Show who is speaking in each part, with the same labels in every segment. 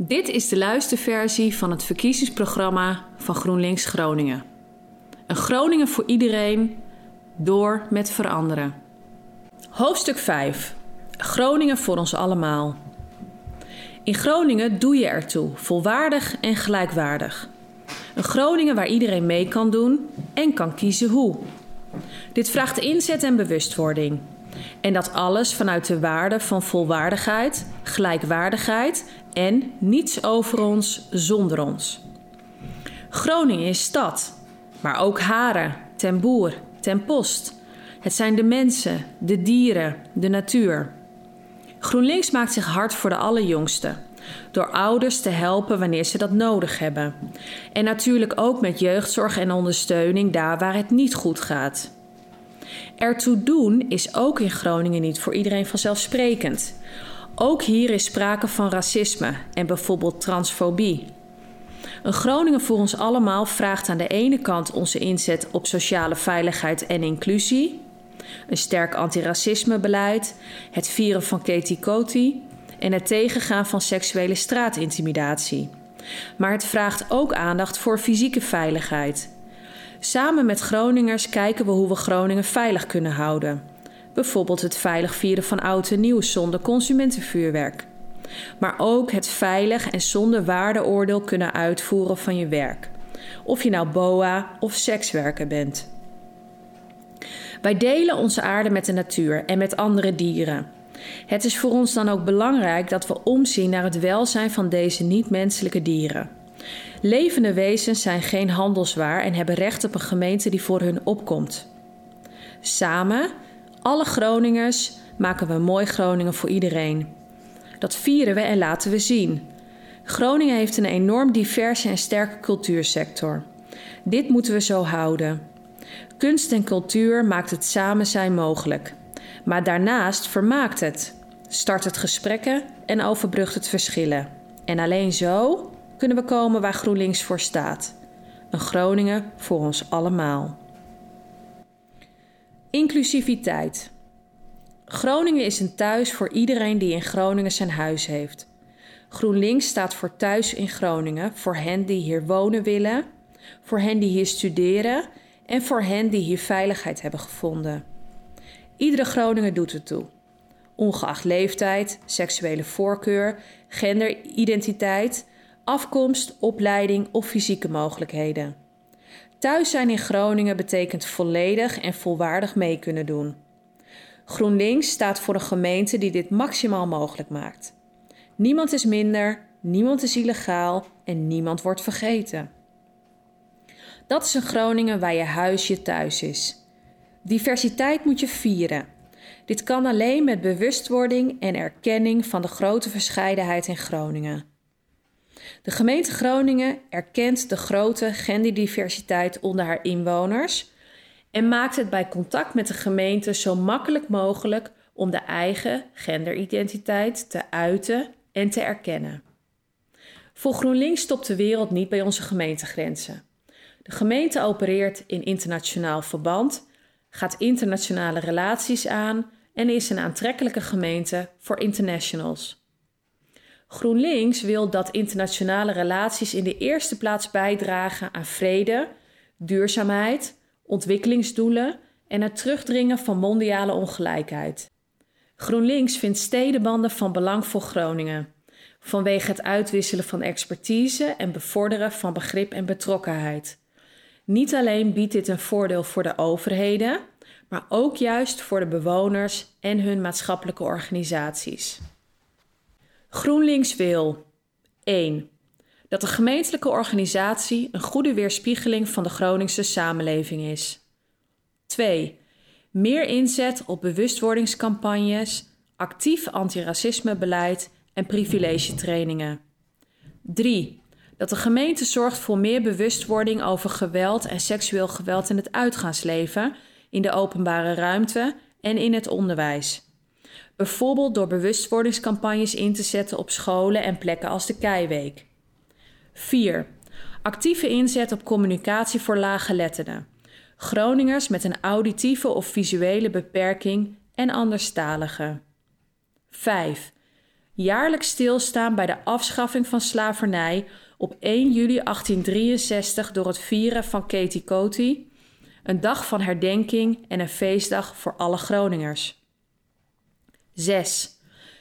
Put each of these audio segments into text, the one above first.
Speaker 1: Dit is de luisterversie van het verkiezingsprogramma van GroenLinks Groningen. Een Groningen voor iedereen, door met veranderen. Hoofdstuk 5. Groningen voor ons allemaal. In Groningen doe je ertoe, volwaardig en gelijkwaardig. Een Groningen waar iedereen mee kan doen en kan kiezen hoe. Dit vraagt inzet en bewustwording. En dat alles vanuit de waarde van volwaardigheid, gelijkwaardigheid en niets over ons zonder ons. Groningen is stad, maar ook Haren, ten Boer, ten Post. Het zijn de mensen, de dieren, de natuur. GroenLinks maakt zich hard voor de allerjongsten. Door ouders te helpen wanneer ze dat nodig hebben. En natuurlijk ook met jeugdzorg en ondersteuning daar waar het niet goed gaat. Ertoe doen is ook in Groningen niet voor iedereen vanzelfsprekend. Ook hier is sprake van racisme en bijvoorbeeld transfobie. Een Groningen voor ons allemaal vraagt aan de ene kant onze inzet op sociale veiligheid en inclusie, een sterk antiracismebeleid, het vieren van Katie Coty en het tegengaan van seksuele straatintimidatie. Maar het vraagt ook aandacht voor fysieke veiligheid. Samen met Groningers kijken we hoe we Groningen veilig kunnen houden. Bijvoorbeeld het veilig vieren van oud en nieuw zonder consumentenvuurwerk. Maar ook het veilig en zonder waardeoordeel kunnen uitvoeren van je werk. Of je nou BOA of sekswerker bent. Wij delen onze aarde met de natuur en met andere dieren. Het is voor ons dan ook belangrijk dat we omzien naar het welzijn van deze niet-menselijke dieren. Levende wezens zijn geen handelswaar en hebben recht op een gemeente die voor hun opkomt. Samen, alle Groningers, maken we een mooi Groningen voor iedereen. Dat vieren we en laten we zien. Groningen heeft een enorm diverse en sterke cultuursector. Dit moeten we zo houden. Kunst en cultuur maakt het samen zijn mogelijk. Maar daarnaast vermaakt het, start het gesprekken en overbrugt het verschillen. En alleen zo kunnen we komen waar GroenLinks voor staat. Een Groningen voor ons allemaal. Inclusiviteit. Groningen is een thuis voor iedereen die in Groningen zijn huis heeft. GroenLinks staat voor thuis in Groningen, voor hen die hier wonen willen, voor hen die hier studeren en voor hen die hier veiligheid hebben gevonden. Iedere Groninger doet het toe. Ongeacht leeftijd, seksuele voorkeur, genderidentiteit, afkomst, opleiding of fysieke mogelijkheden. Thuis zijn in Groningen betekent volledig en volwaardig mee kunnen doen. GroenLinks staat voor een gemeente die dit maximaal mogelijk maakt. Niemand is minder, niemand is illegaal en niemand wordt vergeten. Dat is een Groningen waar je huis je thuis is. Diversiteit moet je vieren. Dit kan alleen met bewustwording en erkenning van de grote verscheidenheid in Groningen. De gemeente Groningen erkent de grote genderdiversiteit onder haar inwoners en maakt het bij contact met de gemeente zo makkelijk mogelijk om de eigen genderidentiteit te uiten en te erkennen. Voor GroenLinks stopt de wereld niet bij onze gemeentegrenzen. De gemeente opereert in internationaal verband, gaat internationale relaties aan en is een aantrekkelijke gemeente voor internationals. GroenLinks wil dat internationale relaties in de eerste plaats bijdragen aan vrede, duurzaamheid, ontwikkelingsdoelen en het terugdringen van mondiale ongelijkheid. GroenLinks vindt stedenbanden van belang voor Groningen, vanwege het uitwisselen van expertise en bevorderen van begrip en betrokkenheid. Niet alleen biedt dit een voordeel voor de overheden, maar ook juist voor de bewoners en hun maatschappelijke organisaties. GroenLinks wil 1. Dat de gemeentelijke organisatie een goede weerspiegeling van de Groningse samenleving is. 2. Meer inzet op bewustwordingscampagnes, actief antiracismebeleid en privilegetrainingen. 3. Dat de gemeente zorgt voor meer bewustwording over geweld en seksueel geweld in het uitgaansleven, in de openbare ruimte en in het onderwijs. Bijvoorbeeld door bewustwordingscampagnes in te zetten op scholen en plekken als de Keiweek. 4. Actieve inzet op communicatie voor laaggeletterden. Groningers met een auditieve of visuele beperking en anderstaligen. 5. jaarlijks stilstaan bij de afschaffing van slavernij op 1 juli 1863 door het vieren van Katie Coty, een dag van herdenking en een feestdag voor alle Groningers. 6.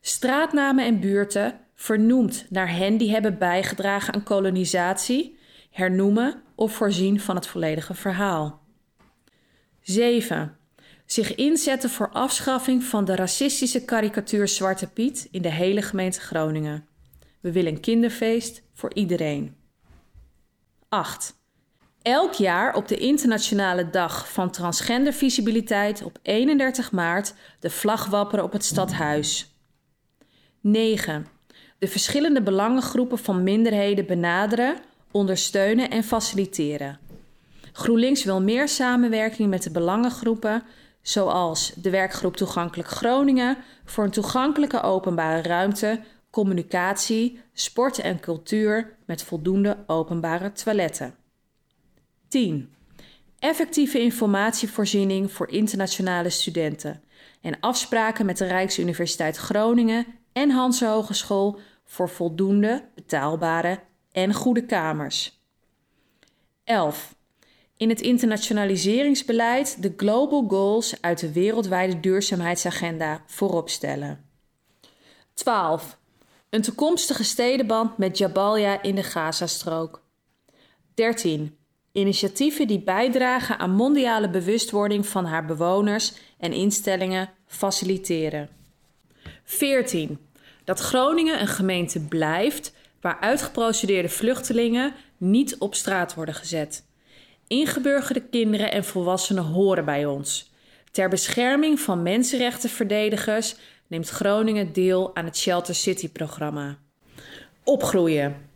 Speaker 1: Straatnamen en buurten vernoemd naar hen die hebben bijgedragen aan kolonisatie, hernoemen of voorzien van het volledige verhaal. 7. Zich inzetten voor afschaffing van de racistische karikatuur Zwarte Piet in de hele gemeente Groningen. We willen een kinderfeest voor iedereen. 8. Elk jaar op de Internationale Dag van Transgendervisibiliteit op 31 maart de vlag wapperen op het stadhuis. 9. De verschillende belangengroepen van minderheden benaderen, ondersteunen en faciliteren. GroenLinks wil meer samenwerking met de belangengroepen, zoals de werkgroep Toegankelijk Groningen voor een toegankelijke openbare ruimte, communicatie, sport en cultuur met voldoende openbare toiletten. 10. Effectieve informatievoorziening voor internationale studenten en afspraken met de Rijksuniversiteit Groningen en Hanse Hogeschool voor voldoende betaalbare en goede kamers. 11. In het internationaliseringsbeleid de global goals uit de wereldwijde duurzaamheidsagenda voorop stellen. 12. Een toekomstige stedenband met Jabalia in de Gazastrook. 13. Initiatieven die bijdragen aan mondiale bewustwording van haar bewoners en instellingen faciliteren. 14. Dat Groningen een gemeente blijft waar uitgeprocedeerde vluchtelingen niet op straat worden gezet. Ingeburgerde kinderen en volwassenen horen bij ons. Ter bescherming van mensenrechtenverdedigers neemt Groningen deel aan het Shelter City-programma. Opgroeien.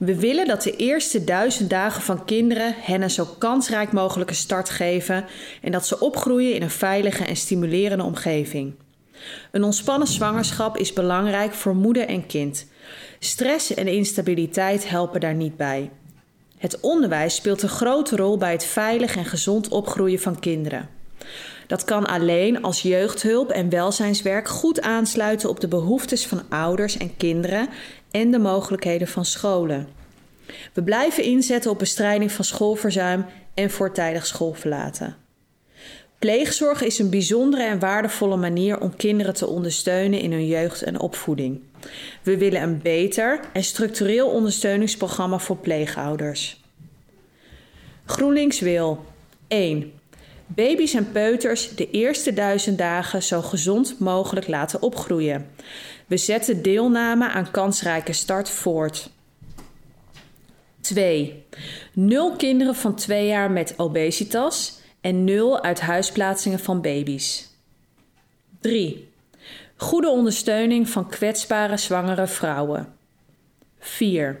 Speaker 1: We willen dat de eerste duizend dagen van kinderen hen een zo kansrijk mogelijke start geven en dat ze opgroeien in een veilige en stimulerende omgeving. Een ontspannen zwangerschap is belangrijk voor moeder en kind. Stress en instabiliteit helpen daar niet bij. Het onderwijs speelt een grote rol bij het veilig en gezond opgroeien van kinderen. Dat kan alleen als jeugdhulp en welzijnswerk goed aansluiten op de behoeftes van ouders en kinderen en de mogelijkheden van scholen. We blijven inzetten op bestrijding van schoolverzuim en voortijdig schoolverlaten. Pleegzorg is een bijzondere en waardevolle manier om kinderen te ondersteunen in hun jeugd en opvoeding. We willen een beter en structureel ondersteuningsprogramma voor pleegouders. GroenLinks wil 1. Baby's en peuters de eerste duizend dagen zo gezond mogelijk laten opgroeien. We zetten deelname aan kansrijke start voort. 2. Nul kinderen van 2 jaar met obesitas en nul uit huisplaatsingen van baby's. 3. Goede ondersteuning van kwetsbare zwangere vrouwen. 4.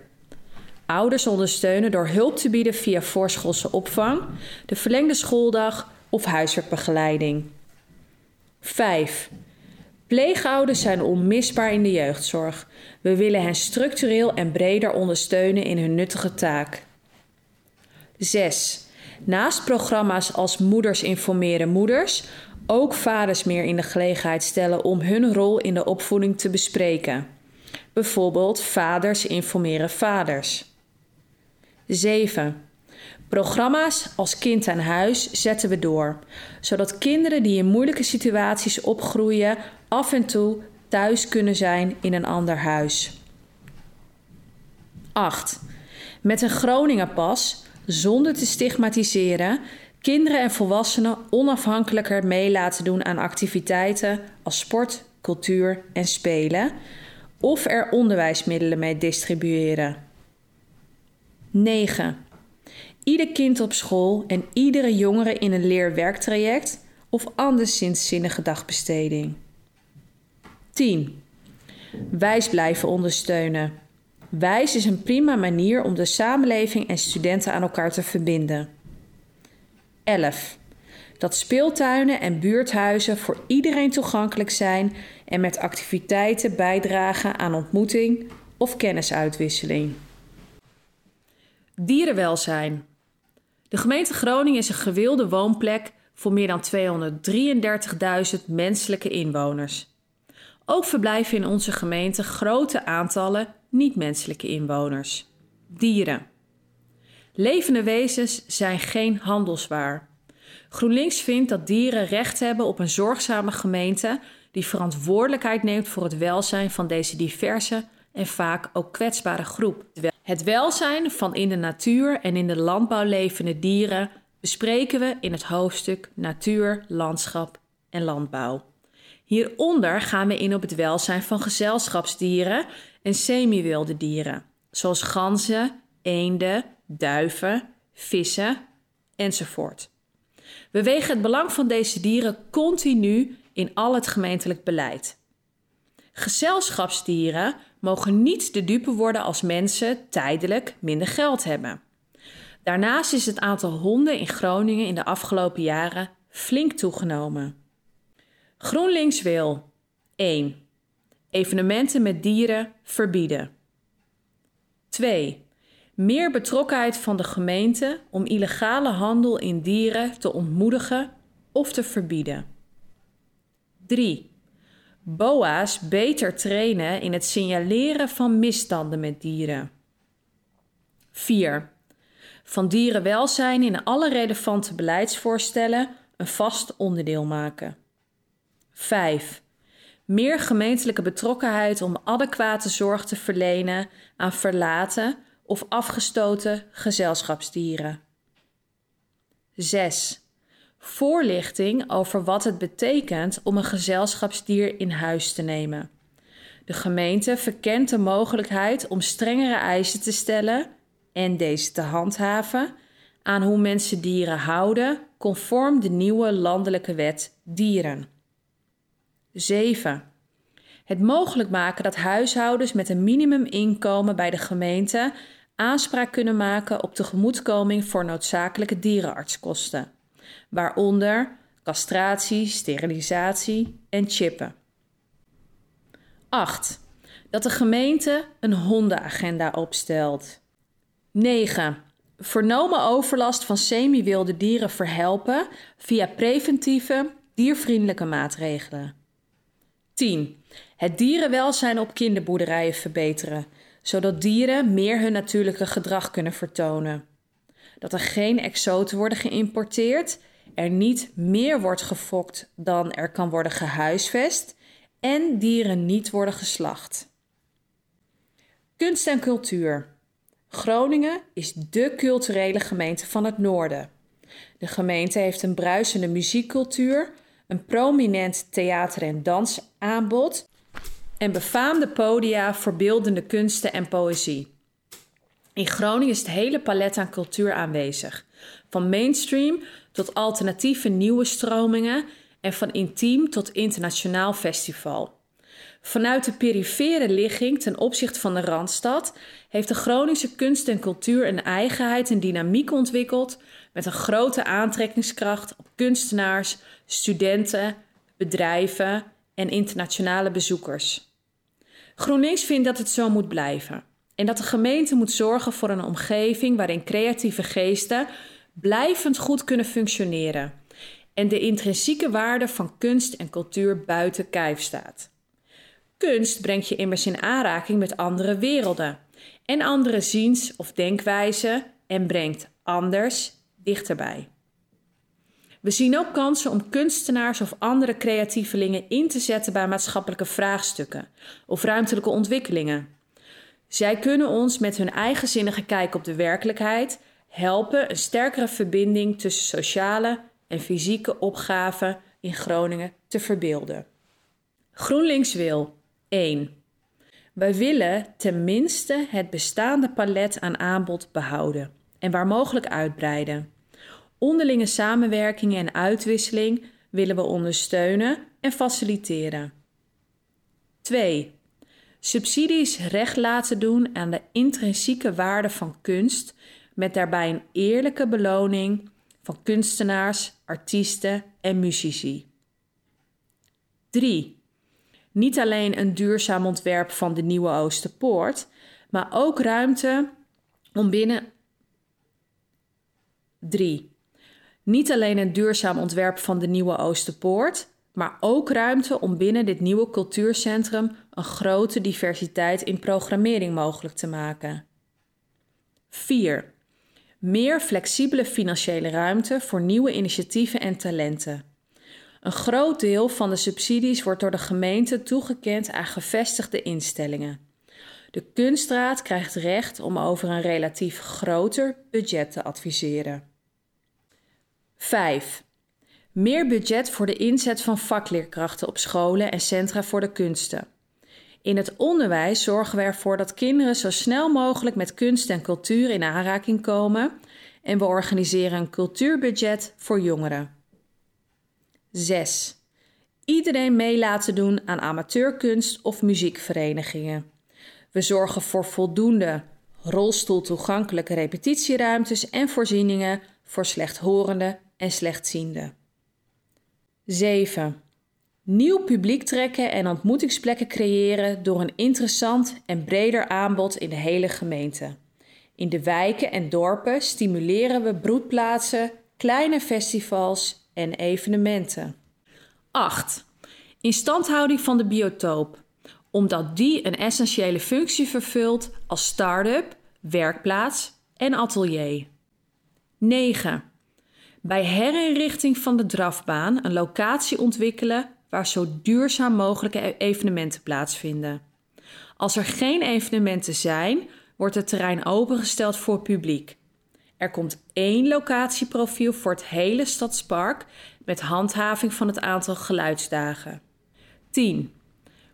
Speaker 1: Ouders ondersteunen door hulp te bieden via voorschoolse opvang, de verlengde schooldag of huiswerkbegeleiding. 5. Pleegouders zijn onmisbaar in de jeugdzorg. We willen hen structureel en breder ondersteunen in hun nuttige taak. 6. Naast programma's als Moeders informeren moeders, ook vaders meer in de gelegenheid stellen om hun rol in de opvoeding te bespreken. Bijvoorbeeld Vaders informeren vaders. 7. Programma's als Kind aan Huis zetten we door, zodat kinderen die in moeilijke situaties opgroeien af en toe thuis kunnen zijn in een ander huis. 8. Met een Groningenpas zonder te stigmatiseren, kinderen en volwassenen onafhankelijker mee laten doen aan activiteiten als sport, cultuur en spelen, of er onderwijsmiddelen mee distribueren. 9. Ieder kind op school en iedere jongere in een leer-werktraject of anderszins zinnige dagbesteding. 10. Wijs blijven ondersteunen. Wijs is een prima manier om de samenleving en studenten aan elkaar te verbinden. 11. Dat speeltuinen en buurthuizen voor iedereen toegankelijk zijn en met activiteiten bijdragen aan ontmoeting of kennisuitwisseling. Dierenwelzijn. De gemeente Groningen is een gewilde woonplek voor meer dan 233.000 menselijke inwoners. Ook verblijven in onze gemeente grote aantallen niet-menselijke inwoners. Dieren. Levende wezens zijn geen handelswaar. GroenLinks vindt dat dieren recht hebben op een zorgzame gemeente die verantwoordelijkheid neemt voor het welzijn van deze diverse en vaak ook kwetsbare groep. Het welzijn van in de natuur en in de landbouw levende dieren bespreken we in het hoofdstuk Natuur, Landschap en Landbouw. Hieronder gaan we in op het welzijn van gezelschapsdieren en semi-wilde dieren, zoals ganzen, eenden, duiven, vissen enzovoort. We wegen het belang van deze dieren continu in al het gemeentelijk beleid. Gezelschapsdieren mogen niet de dupe worden als mensen tijdelijk minder geld hebben. Daarnaast is het aantal honden in Groningen in de afgelopen jaren flink toegenomen. GroenLinks wil 1. Evenementen met dieren verbieden. 2. Meer betrokkenheid van de gemeente om illegale handel in dieren te ontmoedigen of te verbieden. 3. BOA's beter trainen in het signaleren van misstanden met dieren. 4. Van dierenwelzijn in alle relevante beleidsvoorstellen een vast onderdeel maken. 5. Meer gemeentelijke betrokkenheid om adequate zorg te verlenen aan verlaten of afgestoten gezelschapsdieren. 6. Voorlichting over wat het betekent om een gezelschapsdier in huis te nemen. De gemeente verkent de mogelijkheid om strengere eisen te stellen en deze te handhaven aan hoe mensen dieren houden, conform de nieuwe landelijke wet dieren. 7. Het mogelijk maken dat huishoudens met een minimuminkomen bij de gemeente aanspraak kunnen maken op tegemoetkoming voor noodzakelijke dierenartskosten, waaronder castratie, sterilisatie en chippen. 8. Dat de gemeente een hondenagenda opstelt. 9. Vernomen overlast van semi-wilde dieren verhelpen via preventieve, diervriendelijke maatregelen. 10. Het dierenwelzijn op kinderboerderijen verbeteren, zodat dieren meer hun natuurlijke gedrag kunnen vertonen. Dat er geen exoten worden geïmporteerd, er niet meer wordt gefokt dan er kan worden gehuisvest en dieren niet worden geslacht. Kunst en cultuur. Groningen is dé culturele gemeente van het Noorden. De gemeente heeft een bruisende muziekcultuur, een prominent theater- en dansaanbod en befaamde podia voor beeldende kunsten en poëzie. In Groningen is het hele palet aan cultuur aanwezig, van mainstream tot alternatieve nieuwe stromingen en van intiem tot internationaal festival. Vanuit de perifere ligging ten opzichte van de Randstad heeft de Groningse kunst en cultuur een eigenheid en dynamiek ontwikkeld met een grote aantrekkingskracht op kunstenaars, studenten, bedrijven en internationale bezoekers. GroenLinks vindt dat het zo moet blijven en dat de gemeente moet zorgen voor een omgeving waarin creatieve geesten blijvend goed kunnen functioneren en de intrinsieke waarde van kunst en cultuur buiten kijf staat. Kunst brengt je immers in aanraking met andere werelden en andere ziens- of denkwijzen en brengt anders dichterbij. We zien ook kansen om kunstenaars of andere creatievelingen in te zetten bij maatschappelijke vraagstukken of ruimtelijke ontwikkelingen. Zij kunnen ons met hun eigenzinnige kijk op de werkelijkheid helpen een sterkere verbinding tussen sociale en fysieke opgaven in Groningen te verbeelden. GroenLinks wil 1. Wij willen tenminste het bestaande palet aan aanbod behouden en waar mogelijk uitbreiden. Onderlinge samenwerking en uitwisseling willen we ondersteunen en faciliteren. 2. Subsidies recht laten doen aan de intrinsieke waarde van kunst, met daarbij een eerlijke beloning van kunstenaars, artiesten en muzici. 3. Niet alleen een duurzaam ontwerp van de Nieuwe Oosterpoort, maar ook ruimte om binnen 3. Niet alleen een duurzaam ontwerp van de Nieuwe Oosterpoort, maar ook ruimte om binnen dit nieuwe cultuurcentrum een grote diversiteit in programmering mogelijk te maken. 4. Meer flexibele financiële ruimte voor nieuwe initiatieven en talenten. Een groot deel van de subsidies wordt door de gemeente toegekend aan gevestigde instellingen. De kunstraad krijgt recht om over een relatief groter budget te adviseren. 5. Meer budget voor de inzet van vakleerkrachten op scholen en centra voor de kunsten. In het onderwijs zorgen we ervoor dat kinderen zo snel mogelijk met kunst en cultuur in aanraking komen en we organiseren een cultuurbudget voor jongeren. 6. Iedereen mee laten doen aan amateurkunst of muziekverenigingen. We zorgen voor voldoende rolstoeltoegankelijke repetitieruimtes en voorzieningen voor slechthorenden en slechtzienden. 7. Nieuw publiek trekken en ontmoetingsplekken creëren door een interessant en breder aanbod in de hele gemeente. In de wijken en dorpen stimuleren we broedplaatsen, kleine festivals en evenementen. 8. Instandhouding van de biotoop, omdat die een essentiële functie vervult als start-up, werkplaats en atelier. 9. Bij herinrichting van de drafbaan een locatie ontwikkelen waar zo duurzaam mogelijke e- evenementen plaatsvinden. Als er geen evenementen zijn, wordt het terrein opengesteld voor publiek. Er komt één locatieprofiel voor het hele stadspark met handhaving van het aantal geluidsdagen. 10.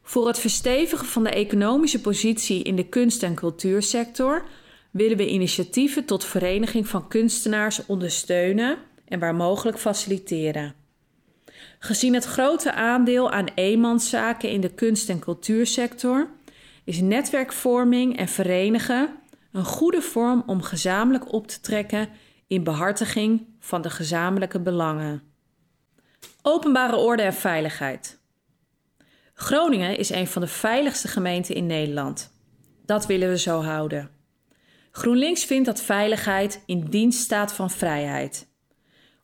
Speaker 1: Voor het verstevigen van de economische positie in de kunst- en cultuursector willen we initiatieven tot vereniging van kunstenaars ondersteunen en waar mogelijk faciliteren. Gezien het grote aandeel aan eenmanszaken in de kunst- en cultuursector is netwerkvorming en verenigen een goede vorm om gezamenlijk op te trekken in behartiging van de gezamenlijke belangen. Openbare orde en veiligheid. Groningen is een van de veiligste gemeenten in Nederland. Dat willen we zo houden. GroenLinks vindt dat veiligheid in dienst staat van vrijheid.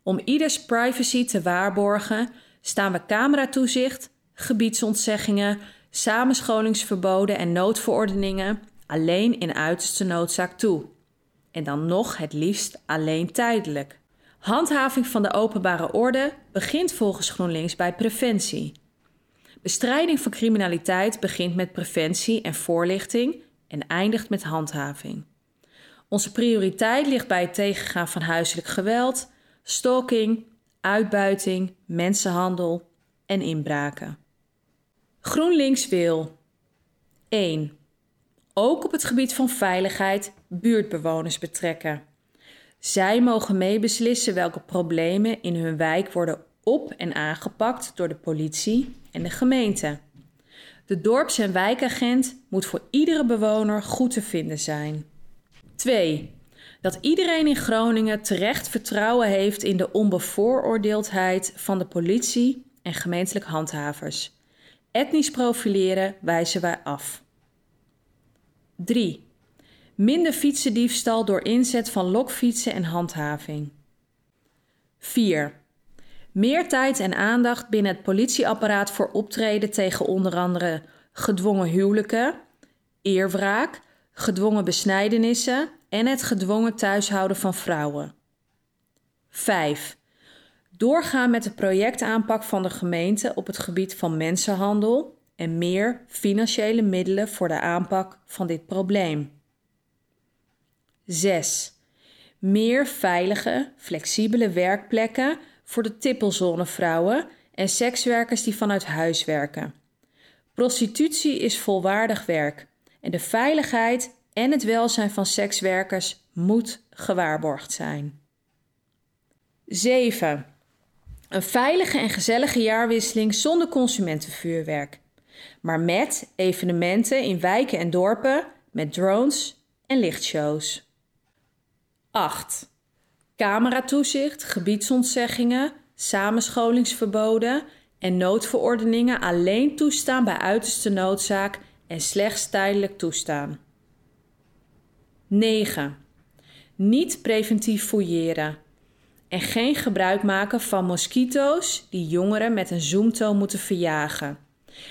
Speaker 1: Om ieders privacy te waarborgen staan we cameratoezicht, gebiedsontzeggingen, samenscholingsverboden en noodverordeningen alleen in uiterste noodzaak toe. En dan nog het liefst alleen tijdelijk. Handhaving van de openbare orde begint volgens GroenLinks bij preventie. Bestrijding van criminaliteit begint met preventie en voorlichting en eindigt met handhaving. Onze prioriteit ligt bij het tegengaan van huiselijk geweld, stalking, uitbuiting, mensenhandel en inbraken. GroenLinks wil 1. Ook op het gebied van veiligheid buurtbewoners betrekken. Zij mogen meebeslissen welke problemen in hun wijk worden op- en aangepakt door de politie en de gemeente. De dorps- en wijkagent moet voor iedere bewoner goed te vinden zijn. 2 dat iedereen in Groningen terecht vertrouwen heeft in de onbevooroordeeldheid van de politie en gemeentelijk handhavers. Etnisch profileren wijzen wij af. 3. Minder fietsendiefstal door inzet van lokfietsen en handhaving. 4. Meer tijd en aandacht binnen het politieapparaat voor optreden tegen onder andere gedwongen huwelijken, eerwraak, gedwongen besnijdenissen en het gedwongen thuishouden van vrouwen. 5. Doorgaan met de projectaanpak van de gemeente op het gebied van mensenhandel en meer financiële middelen voor de aanpak van dit probleem. 6. Meer veilige, flexibele werkplekken voor de tippelzonevrouwen en sekswerkers die vanuit huis werken. Prostitutie is volwaardig werk en de veiligheid en het welzijn van sekswerkers moet gewaarborgd zijn. 7. Een veilige en gezellige jaarwisseling zonder consumentenvuurwerk, maar met evenementen in wijken en dorpen met drones en lichtshows. 8. Cameratoezicht, gebiedsontzeggingen, samenscholingsverboden en noodverordeningen alleen toestaan bij uiterste noodzaak en slechts tijdelijk toestaan. 9. Niet preventief fouilleren. en geen gebruik maken van mosquito's die jongeren met een zoomtoon moeten verjagen.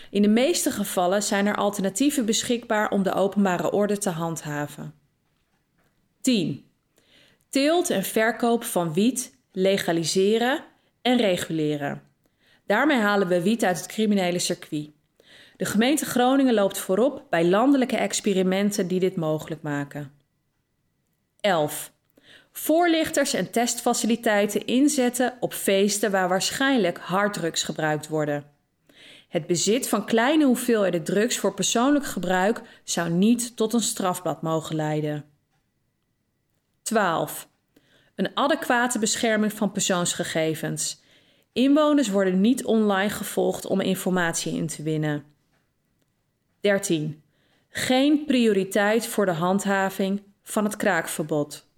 Speaker 1: In de meeste gevallen zijn er alternatieven beschikbaar om de openbare orde te handhaven. 10. Teelt en verkoop van wiet legaliseren en reguleren. Daarmee halen we wiet uit het criminele circuit. De gemeente Groningen loopt voorop bij landelijke experimenten die dit mogelijk maken. 11. Voorlichters en testfaciliteiten inzetten op feesten waar waarschijnlijk harddrugs gebruikt worden. Het bezit van kleine hoeveelheden drugs voor persoonlijk gebruik zou niet tot een strafblad mogen leiden. 12. Een adequate bescherming van persoonsgegevens. Inwoners worden niet online gevolgd om informatie in te winnen. 13. Geen prioriteit voor de handhaving van het kraakverbod.